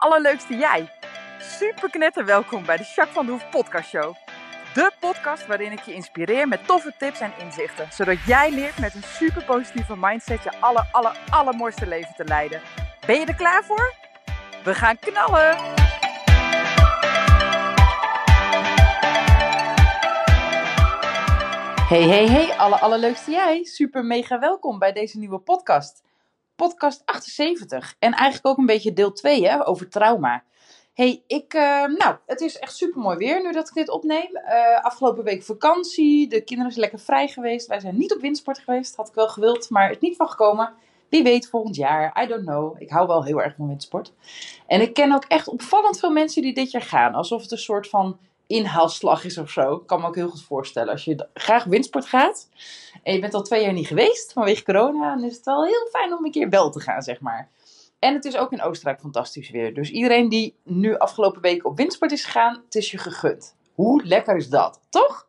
allerleukste jij. Super knetter welkom bij de Jacques van de Hoef podcast show. De podcast waarin ik je inspireer met toffe tips en inzichten. Zodat jij leert met een super positieve mindset je aller, aller, allermooiste leven te leiden. Ben je er klaar voor? We gaan knallen! Hey, hey, hey, alle allerleukste jij. Super mega welkom bij deze nieuwe podcast. Podcast 78. En eigenlijk ook een beetje deel 2 hè, over trauma. Hey, ik, uh, nou, het is echt super mooi weer nu dat ik dit opneem. Uh, afgelopen week vakantie, de kinderen zijn lekker vrij geweest. Wij zijn niet op windsport geweest, had ik wel gewild, maar het niet van gekomen. Wie weet volgend jaar, I don't know. Ik hou wel heel erg van windsport. En ik ken ook echt opvallend veel mensen die dit jaar gaan. Alsof het een soort van inhaalslag is of zo. Ik kan me ook heel goed voorstellen. Als je graag windsport gaat en je bent al twee jaar niet geweest vanwege corona, dan is het wel heel fijn om een keer wel te gaan, zeg maar. En het is ook in Oostenrijk fantastisch weer. Dus iedereen die nu afgelopen week op windsport is gegaan, het is je gegund. Hoe lekker is dat, toch?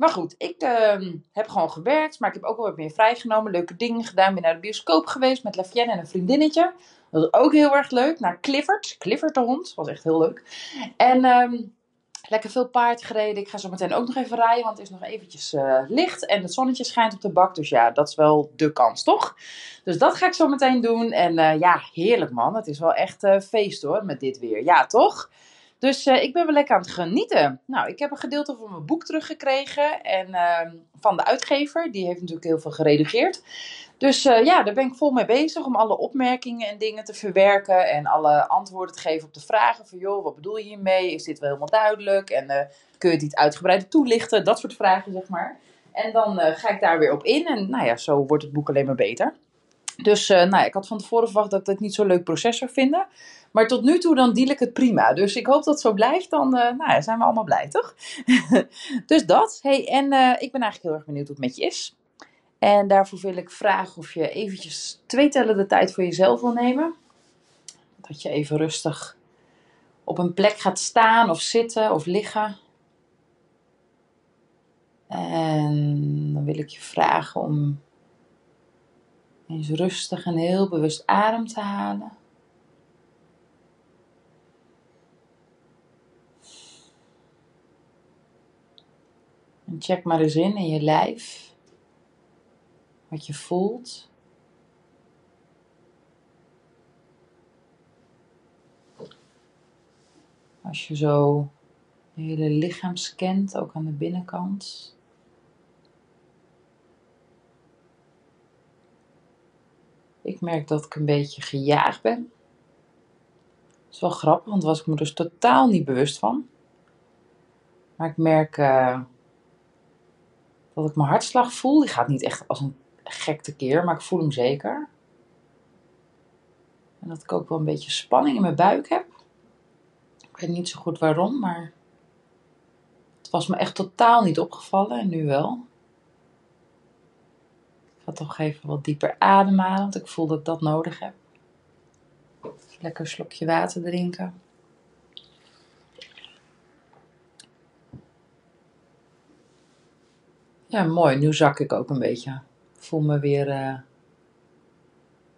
Maar goed, ik uh, heb gewoon gewerkt, maar ik heb ook wel wat meer vrijgenomen. Leuke dingen gedaan. Ben naar de bioscoop geweest met Lafienne en een vriendinnetje. Dat was ook heel erg leuk. Naar Clifford. Clifford de hond. was echt heel leuk. En um, lekker veel paard gereden. Ik ga zo meteen ook nog even rijden, want het is nog eventjes uh, licht. En het zonnetje schijnt op de bak. Dus ja, dat is wel de kans, toch? Dus dat ga ik zo meteen doen. En uh, ja, heerlijk man. Het is wel echt uh, feest hoor, met dit weer. Ja, toch? Dus uh, ik ben wel lekker aan het genieten. Nou, ik heb een gedeelte van mijn boek teruggekregen. En uh, van de uitgever. Die heeft natuurlijk heel veel geredigeerd. Dus uh, ja, daar ben ik vol mee bezig. Om alle opmerkingen en dingen te verwerken. En alle antwoorden te geven op de vragen. Van joh, wat bedoel je hiermee? Is dit wel helemaal duidelijk? En eh, kun je iets uitgebreider toelichten? Dat soort vragen, zeg maar. En dan ga ik daar weer op in. En nou ja, zo wordt het boek alleen maar beter. Dus uh, nou ik had van tevoren verwacht dat ik het niet zo'n leuk proces zou vinden. Maar tot nu toe dan deal ik het prima. Dus ik hoop dat het zo blijft. Dan uh, nou zijn we allemaal blij, toch? dus dat. Hey, en uh, ik ben eigenlijk heel erg benieuwd hoe het met je is. En daarvoor wil ik vragen of je eventjes twee tellen de tijd voor jezelf wil nemen. Dat je even rustig op een plek gaat staan of zitten of liggen. En dan wil ik je vragen om eens rustig en heel bewust adem te halen. En check maar eens in in je lijf. Wat je voelt. Als je zo je hele lichaam scant, ook aan de binnenkant. Ik merk dat ik een beetje gejaagd ben. Dat is wel grappig, want daar was ik me dus totaal niet bewust van. Maar ik merk uh, dat ik mijn hartslag voel. Die gaat niet echt als een gek tekeer, maar ik voel hem zeker. En dat ik ook wel een beetje spanning in mijn buik heb. Ik weet niet zo goed waarom, maar het was me echt totaal niet opgevallen en nu wel. Ik ga toch even wat dieper ademhalen, want ik voel dat ik dat nodig heb. Lekker een slokje water drinken. Ja, mooi. Nu zak ik ook een beetje. Ik voel me weer uh,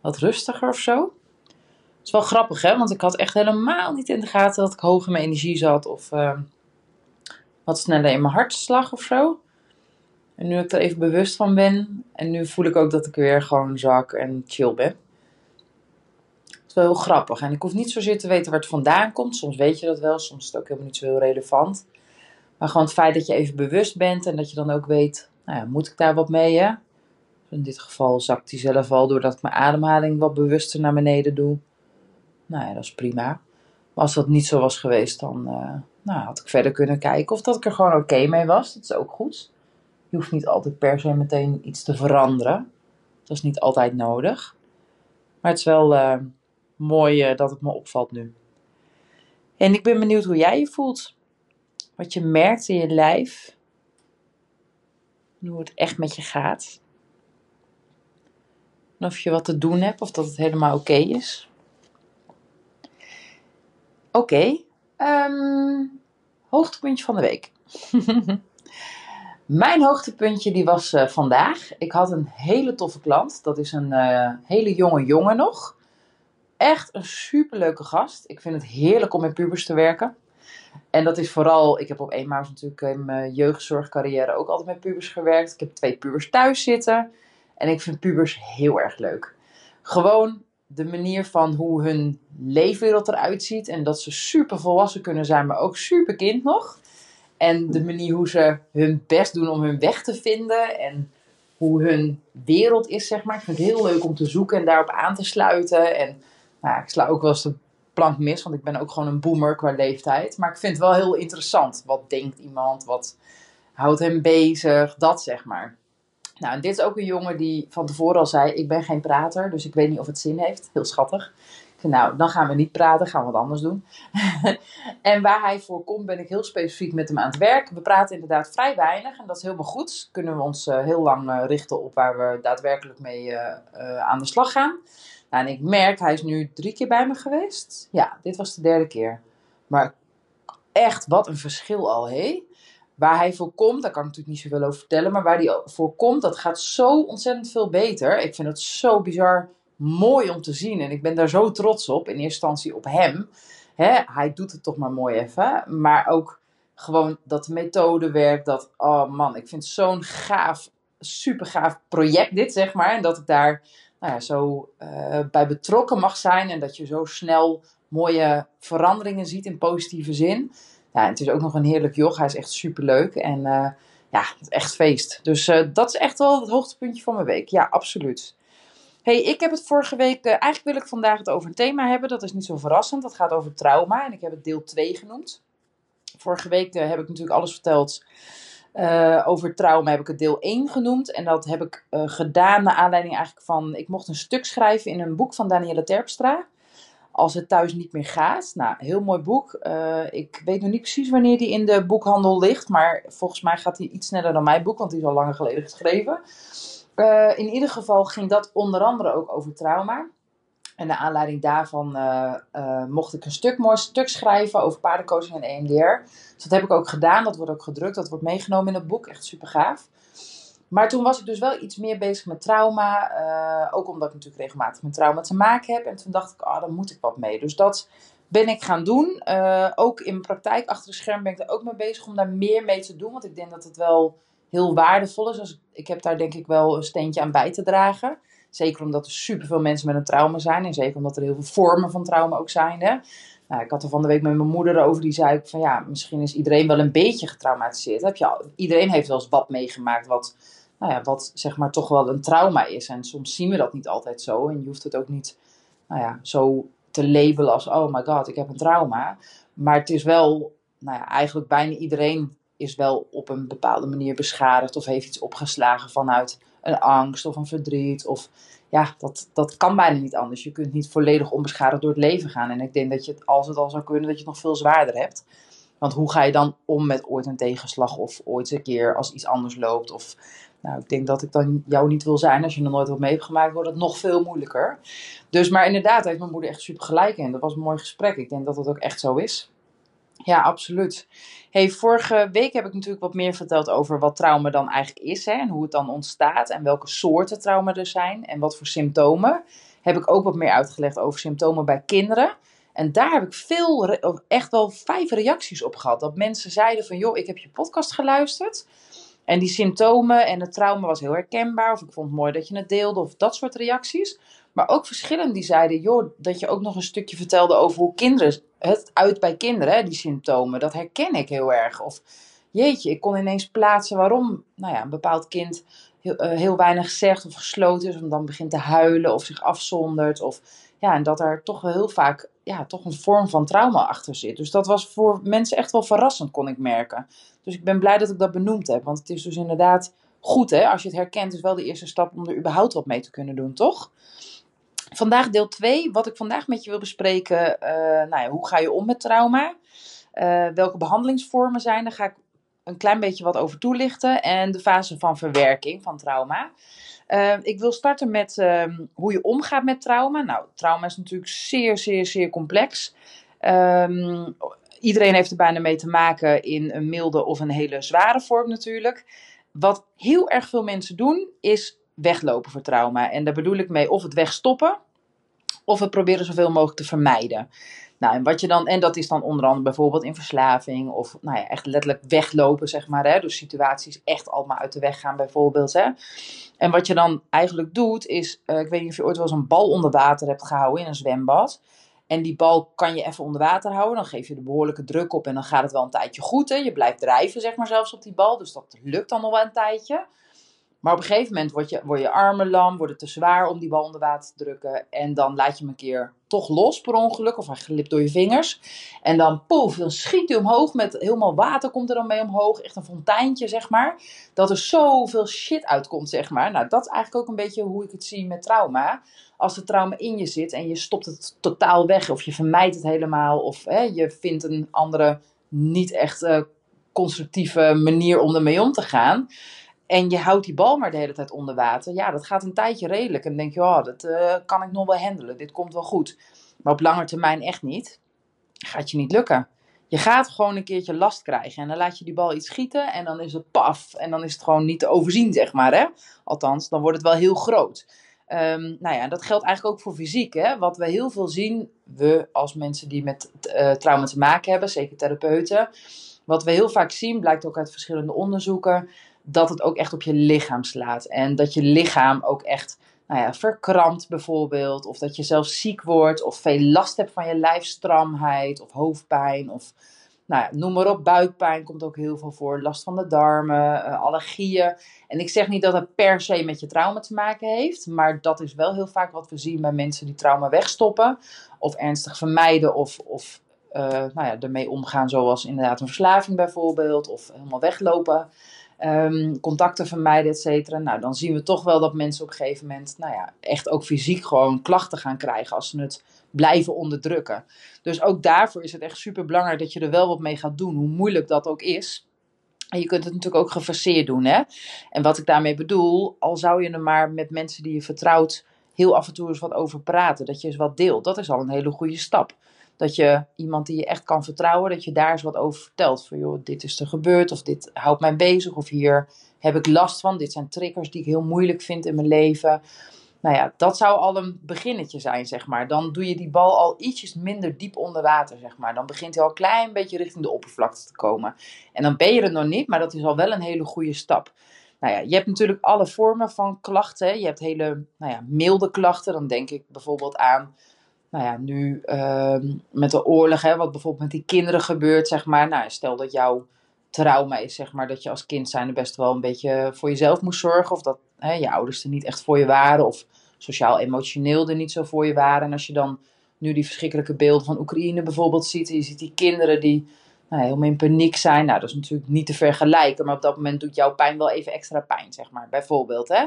wat rustiger of zo. Het is wel grappig, hè? Want ik had echt helemaal niet in de gaten dat ik hoog in mijn energie zat. Of uh, wat sneller in mijn hartslag of zo. En nu ik er even bewust van ben. En nu voel ik ook dat ik weer gewoon zak en chill ben. Het is wel heel grappig. En ik hoef niet zozeer te weten waar het vandaan komt. Soms weet je dat wel. Soms is het ook helemaal niet zo heel relevant. Maar gewoon het feit dat je even bewust bent. En dat je dan ook weet. Nou ja, moet ik daar wat mee? In dit geval zakt hij zelf al doordat ik mijn ademhaling wat bewuster naar beneden doe. Nou ja, dat is prima. Maar als dat niet zo was geweest, dan uh, nou, had ik verder kunnen kijken of dat ik er gewoon oké mee was. Dat is ook goed. Je hoeft niet altijd per se meteen iets te veranderen. Dat is niet altijd nodig. Maar het is wel uh, mooi uh, dat het me opvalt nu. En ik ben benieuwd hoe jij je voelt. Wat je merkt in je lijf. Hoe het echt met je gaat. En of je wat te doen hebt of dat het helemaal oké is. Oké. Um, hoogtepuntje van de week. Mijn hoogtepuntje die was uh, vandaag. Ik had een hele toffe klant. Dat is een uh, hele jonge jongen nog. echt een superleuke gast. Ik vind het heerlijk om met pubers te werken. En dat is vooral, ik heb op eenmaal natuurlijk in mijn jeugdzorgcarrière ook altijd met pubers gewerkt. Ik heb twee pubers thuis zitten. En ik vind pubers heel erg leuk. Gewoon de manier van hoe hun leefwereld eruit ziet. En dat ze super volwassen kunnen zijn, maar ook super kind nog. En de manier hoe ze hun best doen om hun weg te vinden. En hoe hun wereld is, zeg maar. Ik vind het heel leuk om te zoeken en daarop aan te sluiten. En nou, ik sla ook wel eens de plank mis, want ik ben ook gewoon een boomer qua leeftijd. Maar ik vind het wel heel interessant. Wat denkt iemand? Wat houdt hem bezig? Dat zeg maar. Nou, en dit is ook een jongen die van tevoren al zei: Ik ben geen prater, dus ik weet niet of het zin heeft. Heel schattig. Nou, dan gaan we niet praten, gaan we wat anders doen. en waar hij voor komt, ben ik heel specifiek met hem aan het werk. We praten inderdaad vrij weinig en dat is helemaal goed. Kunnen we ons uh, heel lang uh, richten op waar we daadwerkelijk mee uh, aan de slag gaan. Nou, en ik merk, hij is nu drie keer bij me geweest. Ja, dit was de derde keer. Maar echt, wat een verschil al, hé. Waar hij voor komt, daar kan ik natuurlijk niet zoveel over vertellen. Maar waar hij voor komt, dat gaat zo ontzettend veel beter. Ik vind het zo bizar mooi om te zien. En ik ben daar zo trots op, in eerste instantie op hem. hij doet het toch maar mooi even. Maar ook gewoon dat de methode werkt. Dat, oh man, ik vind zo'n gaaf, super gaaf project dit, zeg maar. En dat ik daar nou ja, zo uh, bij betrokken mag zijn. En dat je zo snel mooie veranderingen ziet in positieve zin. Ja, het is ook nog een heerlijk joch. Hij is echt super leuk. En uh, ja, echt feest. Dus uh, dat is echt wel het hoogtepuntje van mijn week. Ja, absoluut. Hey, ik heb het vorige week. Uh, eigenlijk wil ik vandaag het over een thema hebben. Dat is niet zo verrassend. Dat gaat over trauma. En ik heb het deel 2 genoemd. Vorige week heb ik natuurlijk alles verteld uh, over trauma heb ik het deel 1 genoemd. En dat heb ik gedaan naar aanleiding eigenlijk van... Ik mocht een stuk schrijven in een boek van Danielle Terpstra. Als het thuis niet meer gaat. Nou, heel mooi boek. Ik weet nog niet precies wanneer die in de boekhandel ligt. Maar volgens mij gaat hij iets sneller dan mijn boek. Want die is al langer geleden geschreven. In ieder geval ging dat onder andere ook over trauma. En naar aanleiding daarvan uh, uh, mocht ik een stuk mooi stuk schrijven over paardencoaching en EMDR. Dus dat heb ik ook gedaan. Dat wordt ook gedrukt. Dat wordt meegenomen in het boek. Echt super gaaf. Maar toen was ik dus wel iets meer bezig met trauma. Ook omdat ik natuurlijk regelmatig met trauma te maken heb. En toen dacht ik, ah, oh, daar moet ik wat mee. Dus dat ben ik gaan doen. ook in praktijk achter de scherm ben ik er ook mee bezig om daar meer mee te doen. Want ik denk dat het wel heel waardevol is. Dus ik heb daar denk ik wel een steentje aan bij te dragen. Zeker omdat er superveel mensen met een trauma zijn. En zeker omdat er heel veel vormen van trauma ook zijn. Hè? Nou, ik had er van de week met mijn moeder over. Die zei van ja, misschien is iedereen wel een beetje getraumatiseerd. Heb je iedereen heeft wel eens wat meegemaakt wat, nou ja, wat zeg maar toch wel een trauma is. En soms zien we dat niet altijd zo. En je hoeft het ook niet nou ja, zo te labelen als oh my god, ik heb een trauma. Maar het is wel, nou ja, eigenlijk bijna iedereen is wel op een bepaalde manier beschadigd of heeft iets opgeslagen vanuit een angst of een verdriet. Of ja, dat, dat kan bijna niet anders. Je kunt niet volledig onbeschadigd door het leven gaan. En ik denk dat je het, als het al zou kunnen, dat je het nog veel zwaarder hebt. Want hoe ga je dan om met ooit een tegenslag of ooit een keer als iets anders loopt? Of nou, ik denk dat ik dan jou niet wil zijn als je nog nooit wat mee hebt gemaakt, wordt het nog veel moeilijker. Dus, maar inderdaad, heeft mijn moeder echt super gelijk in. Dat was een mooi gesprek. Ik denk dat dat ook echt zo is. Ja, absoluut. Hey, vorige week heb ik natuurlijk wat meer verteld over wat trauma dan eigenlijk is hè, en hoe het dan ontstaat en welke soorten trauma er zijn en wat voor symptomen. Heb ik ook wat meer uitgelegd over symptomen bij kinderen. En daar heb ik veel, echt wel vijf reacties op gehad. Dat mensen zeiden van, joh, ik heb je podcast geluisterd. En die symptomen en het trauma was heel herkenbaar. Of ik vond het mooi dat je het deelde. Of dat soort reacties. Maar ook verschillende die zeiden, joh, dat je ook nog een stukje vertelde over hoe kinderen het uit bij kinderen, die symptomen. Dat herken ik heel erg. Of jeetje, ik kon ineens plaatsen waarom nou ja, een bepaald kind heel, uh, heel weinig zegt of gesloten is, of dan begint te huilen of zich afzondert. Of ja, en dat er toch heel vaak ja, toch een vorm van trauma achter zit. Dus dat was voor mensen echt wel verrassend, kon ik merken. Dus ik ben blij dat ik dat benoemd heb. Want het is dus inderdaad goed, hè? Als je het herkent, is wel de eerste stap om er überhaupt wat mee te kunnen doen, toch? Vandaag deel 2. Wat ik vandaag met je wil bespreken. Uh, nou ja, hoe ga je om met trauma? Uh, welke behandelingsvormen zijn er? Ga ik een klein beetje wat over toelichten. En de fase van verwerking van trauma. Uh, ik wil starten met uh, hoe je omgaat met trauma. Nou, trauma is natuurlijk zeer, zeer, zeer complex. Um, iedereen heeft er bijna mee te maken in een milde of een hele zware vorm natuurlijk. Wat heel erg veel mensen doen, is weglopen voor trauma. En daar bedoel ik mee of het wegstoppen. Of we proberen zoveel mogelijk te vermijden. Nou, en, wat je dan, en dat is dan onder andere bijvoorbeeld in verslaving of nou ja, echt letterlijk weglopen, zeg maar. Hè? Dus situaties echt allemaal uit de weg gaan, bijvoorbeeld. Hè? En wat je dan eigenlijk doet, is, uh, ik weet niet of je ooit wel eens een bal onder water hebt gehouden in een zwembad. En die bal kan je even onder water houden. Dan geef je de behoorlijke druk op en dan gaat het wel een tijdje goed. Hè? Je blijft drijven, zeg maar, zelfs op die bal. Dus dat lukt dan nog wel een tijdje. Maar op een gegeven moment word je, word je armen lam, wordt het te zwaar om die bal onder water te drukken. En dan laat je hem een keer toch los per ongeluk, of hij glipt door je vingers. En dan poef, dan schiet hij omhoog met helemaal water komt er dan mee omhoog. Echt een fonteintje, zeg maar. Dat er zoveel shit uitkomt, zeg maar. Nou, dat is eigenlijk ook een beetje hoe ik het zie met trauma. Als er trauma in je zit en je stopt het totaal weg, of je vermijdt het helemaal, of hè, je vindt een andere, niet echt uh, constructieve manier om ermee om te gaan en je houdt die bal maar de hele tijd onder water. Ja, dat gaat een tijdje redelijk. En dan denk je, oh, dat uh, kan ik nog wel handelen. Dit komt wel goed. Maar op lange termijn echt niet. Gaat je niet lukken. Je gaat gewoon een keertje last krijgen. En dan laat je die bal iets schieten. En dan is het paf. En dan is het gewoon niet te overzien, zeg maar. Hè? Althans, dan wordt het wel heel groot. Um, nou ja, dat geldt eigenlijk ook voor fysiek. Hè? Wat we heel veel zien, we als mensen die met uh, trauma te maken hebben, zeker therapeuten. Wat we heel vaak zien, blijkt ook uit verschillende onderzoeken dat het ook echt op je lichaam slaat. En dat je lichaam ook echt nou ja, verkrampt bijvoorbeeld. Of dat je zelfs ziek wordt. Of veel last hebt van je lijfstramheid. Of hoofdpijn. Of nou ja, noem maar op. Buikpijn komt ook heel veel voor. Last van de darmen. Uh, allergieën. En ik zeg niet dat het per se met je trauma te maken heeft. Maar dat is wel heel vaak wat we zien bij mensen die trauma wegstoppen. Of ernstig vermijden. Of, of uh, nou ja, ermee omgaan zoals inderdaad een verslaving bijvoorbeeld. Of helemaal weglopen um, contacten vermijden, et cetera. Nou, dan zien we toch wel dat mensen op een gegeven moment, nou ja, echt ook fysiek gewoon klachten gaan krijgen als ze het blijven onderdrukken. Dus ook daarvoor is het echt super belangrijk dat je er wel wat mee gaat doen, hoe moeilijk dat ook is. En je kunt het natuurlijk ook gefaseerd doen, hè. En wat ik daarmee bedoel, al zou je er maar met mensen die je vertrouwt heel af en toe eens wat over praten, dat je eens wat deelt, dat is al een hele goede stap. Dat je iemand die je echt kan vertrouwen, dat je daar eens wat over vertelt. Van joh, dit is er gebeurd, of dit houdt mij bezig, of hier heb ik last van. Dit zijn triggers die ik heel moeilijk vind in mijn leven. Nou ja, dat zou al een beginnetje zijn, zeg maar. Dan doe je die bal al ietsjes minder diep onder water, zeg maar. Dan begint hij al een klein beetje richting de oppervlakte te komen. En dan ben je er nog niet, maar dat is al wel een hele goede stap. Nou ja, je hebt natuurlijk alle vormen van klachten. Je hebt hele nou ja, milde klachten. Dan denk ik bijvoorbeeld aan nou ja, nu ehm, met de oorlog, hè, wat bijvoorbeeld met die kinderen gebeurt, zeg maar. Nou, stel dat jouw trauma is, zeg maar, dat je als kind zijnde best wel een beetje voor jezelf moest zorgen. Of dat hè, je ouders er niet echt voor je waren. Of sociaal-emotioneel er niet zo voor je waren. En als je dan nu die verschrikkelijke beelden van Oekraïne bijvoorbeeld ziet. En je ziet die kinderen die nou, helemaal in paniek zijn. Nou, dat is natuurlijk niet te vergelijken. Maar op dat moment doet jouw pijn wel even extra pijn, zeg maar. Bijvoorbeeld, hè.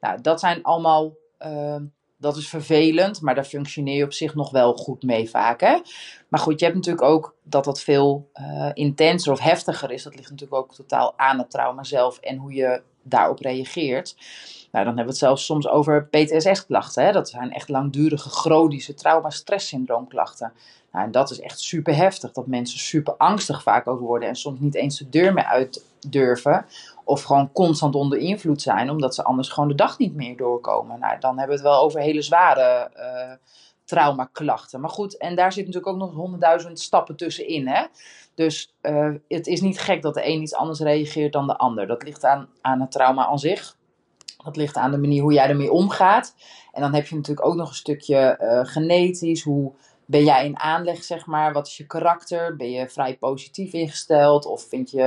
Nou, dat zijn allemaal... Uh, dat is vervelend, maar daar functioneer je op zich nog wel goed mee vaak. Hè? Maar goed, je hebt natuurlijk ook dat dat veel uh, intenser of heftiger is. Dat ligt natuurlijk ook totaal aan het trauma zelf en hoe je daarop reageert. Nou, dan hebben we het zelfs soms over PTSS-klachten. Dat zijn echt langdurige chronische trauma-stress-syndroomklachten. Nou, en dat is echt super heftig. Dat mensen super angstig vaak over worden en soms niet eens de deur meer uit durven. Of gewoon constant onder invloed zijn, omdat ze anders gewoon de dag niet meer doorkomen. Nou, dan hebben we het wel over hele zware uh, traumaklachten. Maar goed, en daar zit natuurlijk ook nog honderdduizend stappen tussenin. Hè? Dus uh, het is niet gek dat de een iets anders reageert dan de ander. Dat ligt aan, aan het trauma aan zich. Dat ligt aan de manier hoe jij ermee omgaat. En dan heb je natuurlijk ook nog een stukje uh, genetisch. Hoe ben jij in aanleg, zeg maar? Wat is je karakter? Ben je vrij positief ingesteld? Of vind je,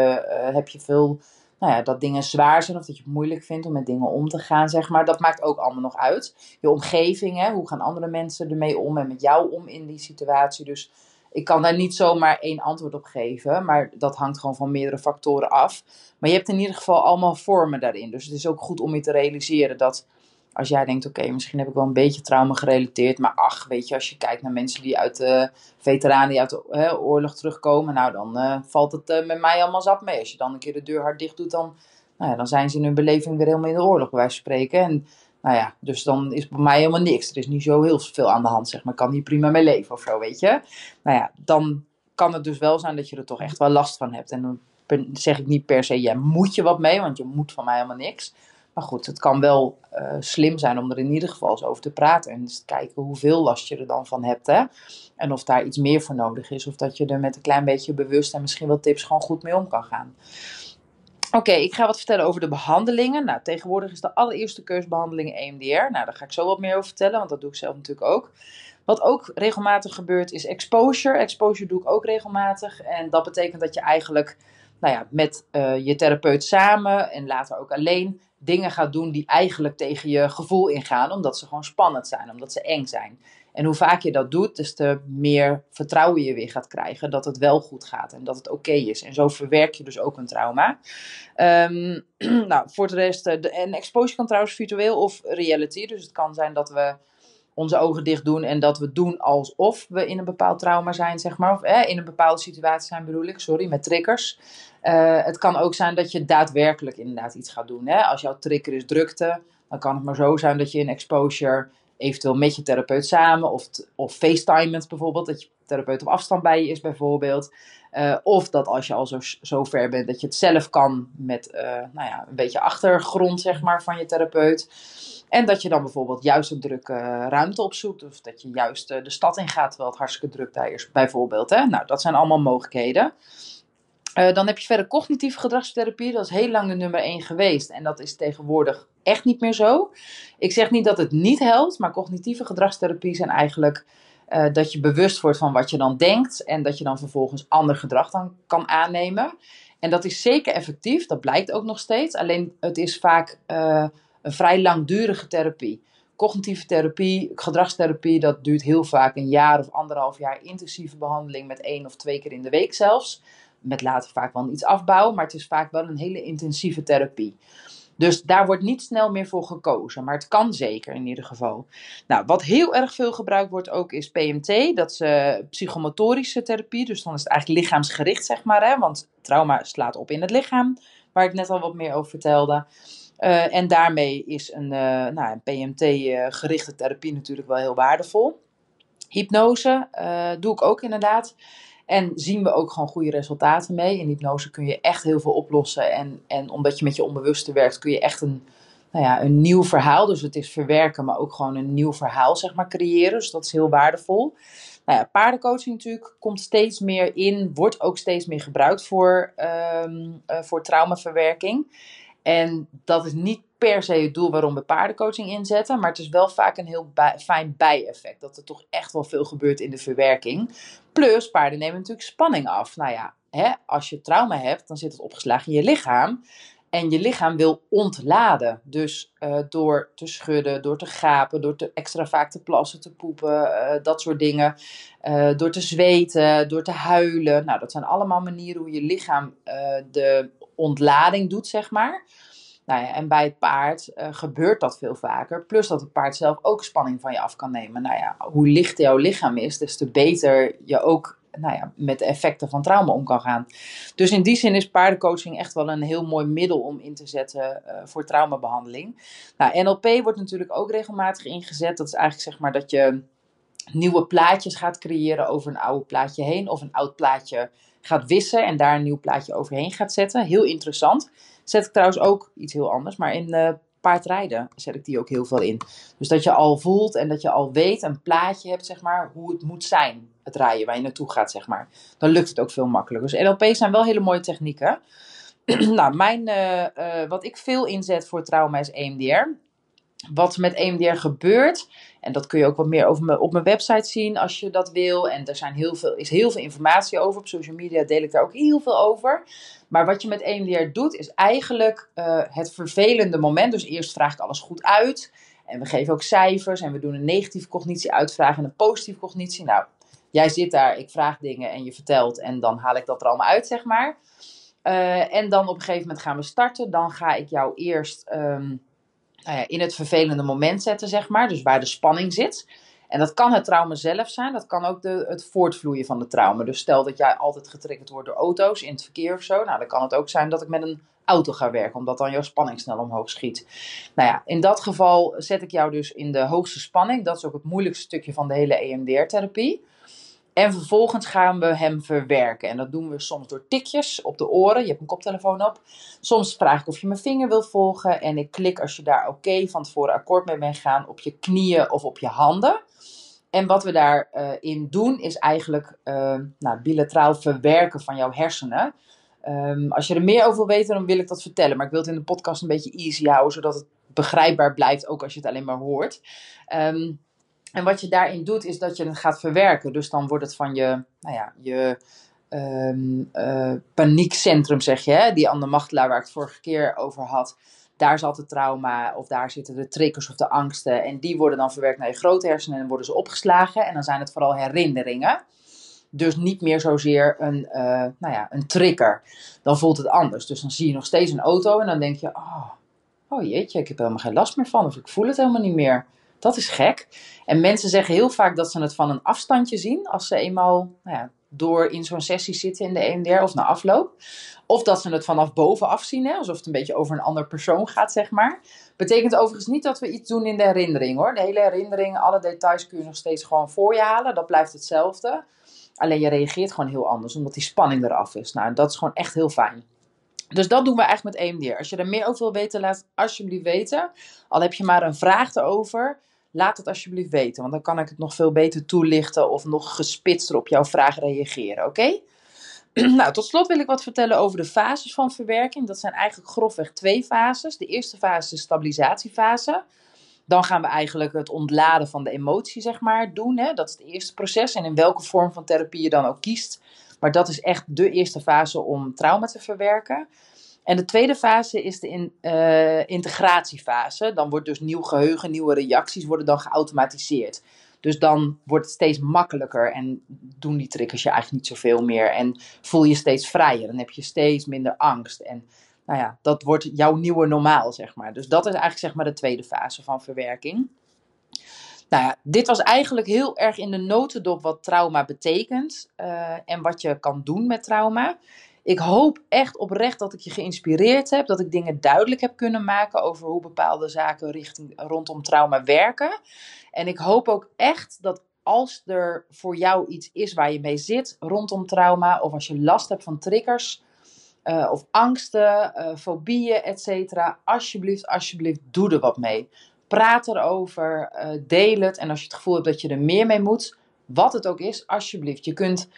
heb je veel nou ja, dat dingen zwaar zijn of dat je het moeilijk vindt om met dingen om te gaan, zeg maar. Dat maakt ook allemaal nog uit. Je omgeving, hè, hoe gaan andere mensen ermee om en met jou om in die situatie. Dus ik kan daar niet zomaar één antwoord op geven, maar dat hangt gewoon van meerdere factoren af. Maar je hebt in ieder geval allemaal vormen daarin. Dus het is ook goed om je te realiseren dat als jij denkt, oké, misschien heb ik wel een beetje trauma gerelateerd. Maar ach, weet je, als je kijkt naar mensen die uit de veteranen die uit de oorlog terugkomen. Nou, dan uh, valt het uh, met mij allemaal zap mee. Als je dan een keer de deur hard dicht doet, dan, nou ja, dan zijn ze in hun beleving weer helemaal in de oorlog, bij wijze van spreken. En nou ja, dus dan is bij mij helemaal niks. Er is niet zo heel veel aan de hand, zeg maar. Ik kan hier prima mee leven of zo, weet je. Nou ja, dan kan het dus wel zijn dat je er toch echt wel last van hebt. En dan zeg ik niet per se, jij moet je wat mee, want je moet van mij helemaal niks. Maar goed, het kan wel uh, slim zijn om er in ieder geval eens over te praten. En eens kijken hoeveel last je er dan van hebt. Hè? En of daar iets meer voor nodig is. Of dat je er met een klein beetje bewust en misschien wel tips gewoon goed mee om kan gaan. Oké, ik ga wat vertellen over de behandelingen. Nou, tegenwoordig is de allereerste keusbehandeling EMDR. Nou, daar ga ik zo wat meer over vertellen, want dat doe ik zelf natuurlijk ook. Wat ook regelmatig gebeurt is exposure. Exposure doe ik ook regelmatig. En dat betekent dat je eigenlijk nou ja, met uh, je therapeut samen en later ook alleen dingen gaat doen die eigenlijk tegen je gevoel ingaan, omdat ze gewoon spannend zijn, omdat ze eng zijn. En hoe vaak je dat doet, des te meer vertrouwen je weer gaat krijgen dat het wel goed gaat en dat het oké is. En zo verwerk je dus ook een trauma. Um, nou, voor de rest, eh, de, en exposure kan trouwens virtueel of reality. Dus het kan zijn dat we onze ogen dicht doen en dat we doen alsof we in een bepaald trauma zijn, zeg maar. Of eh, in een bepaalde situatie zijn, bedoel ik, sorry, met triggers. Uh, het kan ook zijn dat je daadwerkelijk inderdaad iets gaat doen. Hè? Als jouw trigger is drukte, dan kan het maar zo zijn dat je in exposure eventueel met je therapeut samen of, of FaceTimend bijvoorbeeld, dat je therapeut op afstand bij je is bijvoorbeeld. Uh, of dat als je al zo, zo ver bent dat je het zelf kan met uh, nou ja, een beetje achtergrond zeg maar, van je therapeut. En dat je dan bijvoorbeeld juist een drukke ruimte opzoekt. Of dat je juist uh, de stad in gaat terwijl het hartstikke druk daar is bijvoorbeeld. Hè? Nou, dat zijn allemaal mogelijkheden. Uh, dan heb je verder cognitieve gedragstherapie. Dat is heel lang de nummer 1 geweest. En dat is tegenwoordig echt niet meer zo. Ik zeg niet dat het niet helpt, maar cognitieve gedragstherapie zijn eigenlijk uh, dat je bewust wordt van wat je dan denkt. En dat je dan vervolgens ander gedrag dan kan aannemen. En dat is zeker effectief, dat blijkt ook nog steeds. Alleen het is vaak uh, een vrij langdurige therapie. Cognitieve therapie, gedragstherapie, dat duurt heel vaak een jaar of anderhalf jaar intensieve behandeling met één of twee keer in de week zelfs met later vaak wel iets afbouwen, maar het is vaak wel een hele intensieve therapie. Dus daar wordt niet snel meer voor gekozen, maar het kan zeker in ieder geval. Nou, wat heel erg veel gebruikt wordt ook is PMT, dat is uh, psychomotorische therapie, dus dan is het eigenlijk lichaamsgericht zeg maar, hè, want trauma slaat op in het lichaam, waar ik net al wat meer over vertelde. Uh, en daarmee is een, uh, nou, een PMT-gerichte therapie natuurlijk wel heel waardevol. Hypnose doe ik ook inderdaad. En zien we ook gewoon goede resultaten mee. In hypnose kun je echt heel veel oplossen. En, en omdat je met je onbewuste werkt, kun je echt een, nou ja, een nieuw verhaal. Dus het is verwerken, maar ook gewoon een nieuw verhaal, zeg maar, creëren. Dus dat is heel waardevol. Nou ja, paardencoaching natuurlijk komt steeds meer in, wordt ook steeds meer gebruikt voor, um, uh, voor traumaverwerking. En dat is niet per se het doel waarom we paardencoaching inzetten. Maar het is wel vaak een heel fijn bijeffect. Dat er toch echt wel veel gebeurt in de verwerking. Plus, paarden nemen natuurlijk spanning af. Nou ja, hè, als je trauma hebt, dan zit het opgeslagen in je lichaam. En je lichaam wil ontladen. Dus uh, door te schudden, door te gapen, door te extra vaak te plassen, te poepen, uh, dat soort dingen. Uh, door te zweten, door te huilen. Nou, dat zijn allemaal manieren hoe je lichaam de ontlading doet, zeg maar. Nou ja, en bij het paard uh, gebeurt dat veel vaker. Plus dat het paard zelf ook spanning van je af kan nemen. Nou ja, hoe lichter jouw lichaam is, des te beter je ook nou ja, met de effecten van trauma om kan gaan. Dus in die zin is paardencoaching echt wel een heel mooi middel om in te zetten uh, voor traumabehandeling. Nou, NLP wordt natuurlijk ook regelmatig ingezet. Dat is eigenlijk zeg maar dat je nieuwe plaatjes gaat creëren over een oude plaatje heen. Of een oud plaatje gaat wissen en daar een nieuw plaatje overheen gaat zetten. Heel interessant. Zet ik trouwens ook iets heel anders, maar in uh, paardrijden zet ik die ook heel veel in. Dus dat je al voelt en dat je al weet, een plaatje hebt, zeg maar, hoe het moet zijn, het rijden, waar je naartoe gaat, zeg maar. Dan lukt het ook veel makkelijker. Dus NLP zijn wel hele mooie technieken. nou, mijn, uh, uh, wat ik veel inzet voor trauma is EMDR wat met EMDR gebeurt. En dat kun je ook wat meer over op mijn website zien als je dat wil. En er zijn heel veel, is heel veel informatie over. Op social media deel ik daar ook heel veel over. Maar wat je met EMDR doet, is eigenlijk uh, het vervelende moment. Dus eerst vraag ik alles goed uit. En we geven ook cijfers. En we doen een negatieve cognitie uitvraag en een positieve cognitie. Nou, jij zit daar, ik vraag dingen en je vertelt. En dan haal ik dat er allemaal uit, zeg maar. Uh, en dan op een gegeven moment gaan we starten. Dan ga ik jou eerst... Um, nou in het vervelende moment zetten, zeg maar. Dus waar de spanning zit. En dat kan het trauma zelf zijn, dat kan ook de, het voortvloeien van de trauma. Dus stel dat jij altijd getriggerd wordt door auto's in het verkeer of zo. Nou, dan kan het ook zijn dat ik met een auto ga werken, omdat dan jouw spanning snel omhoog schiet. Nou ja, in dat geval zet ik jou dus in de hoogste spanning. Dat is ook het moeilijkste stukje van de hele EMDR-therapie. En vervolgens gaan we hem verwerken. En dat doen we soms door tikjes op de oren. Je hebt een koptelefoon op. Soms vraag ik of je mijn vinger wilt volgen. En ik klik als je daar oké van tevoren akkoord mee bent gaan op je knieën of op je handen. En wat we daarin uh, in doen is eigenlijk uh, nou, bilateraal verwerken van jouw hersenen. Um, als je er meer over wil weten, dan wil ik dat vertellen. Maar ik wil het in de podcast een beetje easy houden, zodat het begrijpbaar blijft, ook als je het alleen maar hoort. Um, en wat je daarin doet, is dat je het gaat verwerken. Dus dan wordt het van je, nou ja, je um, uh, paniekcentrum, zeg je, hè? die andere machtelaar waar ik het vorige keer over had. Daar zat het trauma, of daar zitten de triggers of de angsten. En die worden dan verwerkt naar je grote hersenen en worden ze opgeslagen. En dan zijn het vooral herinneringen. Dus niet meer zozeer een, uh, nou ja, een trigger. Dan voelt het anders. Dus dan zie je nog steeds een auto en dan denk je: oh, oh jeetje, ik heb helemaal geen last meer van. Of ik voel het helemaal niet meer. Dat is gek. En mensen zeggen heel vaak dat ze het van een afstandje zien. Als ze eenmaal nou ja, door in zo'n sessie zitten in de EMDR of na afloop. Of dat ze het vanaf bovenaf zien, hè, alsof het een beetje over een ander persoon gaat, zeg maar. Betekent overigens niet dat we iets doen in de herinnering hoor. De hele herinnering, alle details kun je nog steeds gewoon voor je halen. Dat blijft hetzelfde. Alleen je reageert gewoon heel anders, omdat die spanning eraf is. Nou, dat is gewoon echt heel fijn. Dus dat doen we eigenlijk met EMDR. Als je er meer over wil weten, laat het alsjeblieft weten. Al heb je maar een vraag erover, laat het alsjeblieft weten. Want dan kan ik het nog veel beter toelichten of nog gespitster op jouw vraag reageren, oké? nou, tot slot wil ik wat vertellen over de fases van verwerking. Dat zijn eigenlijk grofweg twee fases. De eerste fase is de stabilisatiefase. Dan gaan we eigenlijk het ontladen van de emotie, zeg maar, doen. Hè? Dat is het eerste proces. En in welke vorm van therapie je dan ook kiest. Maar dat is echt de eerste fase om trauma te verwerken. En de tweede fase is de in, uh, integratiefase. Dan wordt dus nieuw geheugen, nieuwe reacties worden dan geautomatiseerd. Dus dan wordt het steeds makkelijker en doen die triggers je eigenlijk niet zoveel meer. En voel je steeds vrijer. Dan heb je steeds minder angst. En nou ja, dat wordt jouw nieuwe normaal, zeg maar. Dus dat is eigenlijk zeg maar de tweede fase van verwerking. Nou ja, dit was eigenlijk heel erg in de notendop wat trauma betekent uh, en wat je kan doen met trauma. Ik hoop echt oprecht dat ik je geïnspireerd heb, dat ik dingen duidelijk heb kunnen maken over hoe bepaalde zaken richting, rondom trauma werken. En ik hoop ook echt dat als er voor jou iets is waar je mee zit rondom trauma, of als je last hebt van triggers, uh, of angsten, uh, fobieën, etc. Alsjeblieft, alsjeblieft, doe er wat mee. Praat erover, uh, deel het. En als je het gevoel hebt dat je er meer mee moet, wat het ook is, alsjeblieft. Je kunt,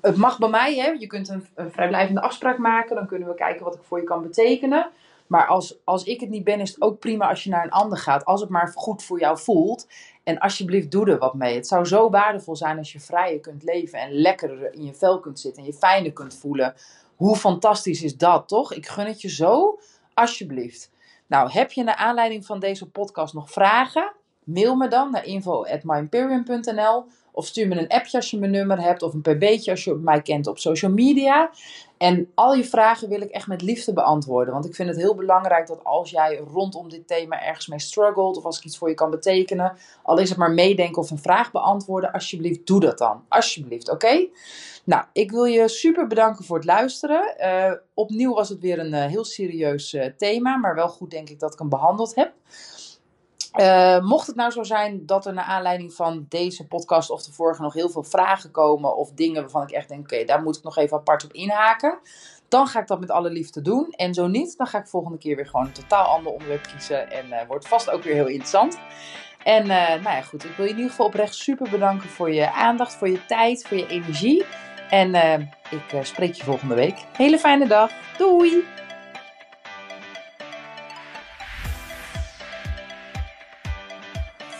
het mag bij mij, hè? je kunt een, een vrijblijvende afspraak maken. Dan kunnen we kijken wat ik voor je kan betekenen. Maar als, als ik het niet ben, is het ook prima als je naar een ander gaat. Als het maar goed voor jou voelt. En alsjeblieft, doe er wat mee. Het zou zo waardevol zijn als je vrijer kunt leven. En lekkerder in je vel kunt zitten. En je fijner kunt voelen. Hoe fantastisch is dat, toch? Ik gun het je zo. Alsjeblieft. Nou, heb je naar aanleiding van deze podcast nog vragen? Mail me dan naar info.myimperium.nl of stuur me een appje als je mijn nummer hebt of een pb'tje als je mij kent op social media. En al je vragen wil ik echt met liefde beantwoorden. Want ik vind het heel belangrijk dat als jij rondom dit thema ergens mee struggelt of als ik iets voor je kan betekenen, al is het maar meedenken of een vraag beantwoorden, alsjeblieft doe dat dan. Alsjeblieft, oké? Nou, ik wil je super bedanken voor het luisteren. Uh, opnieuw was het weer een uh, heel serieus uh, thema, maar wel goed denk ik dat ik hem behandeld heb. Mocht het nou zo zijn dat er naar aanleiding van deze podcast of de vorige nog heel veel vragen komen of dingen waarvan ik echt denk, oké, daar moet ik nog even apart op inhaken, dan ga ik dat met alle liefde doen. En zo niet, dan ga ik volgende keer weer gewoon een totaal ander onderwerp kiezen en wordt vast ook weer heel interessant. En nou ja, goed, ik wil je in ieder geval oprecht super bedanken voor je aandacht, voor je tijd, voor je energie. En uh, ik uh, spreek je volgende week. Hele fijne dag. Doei!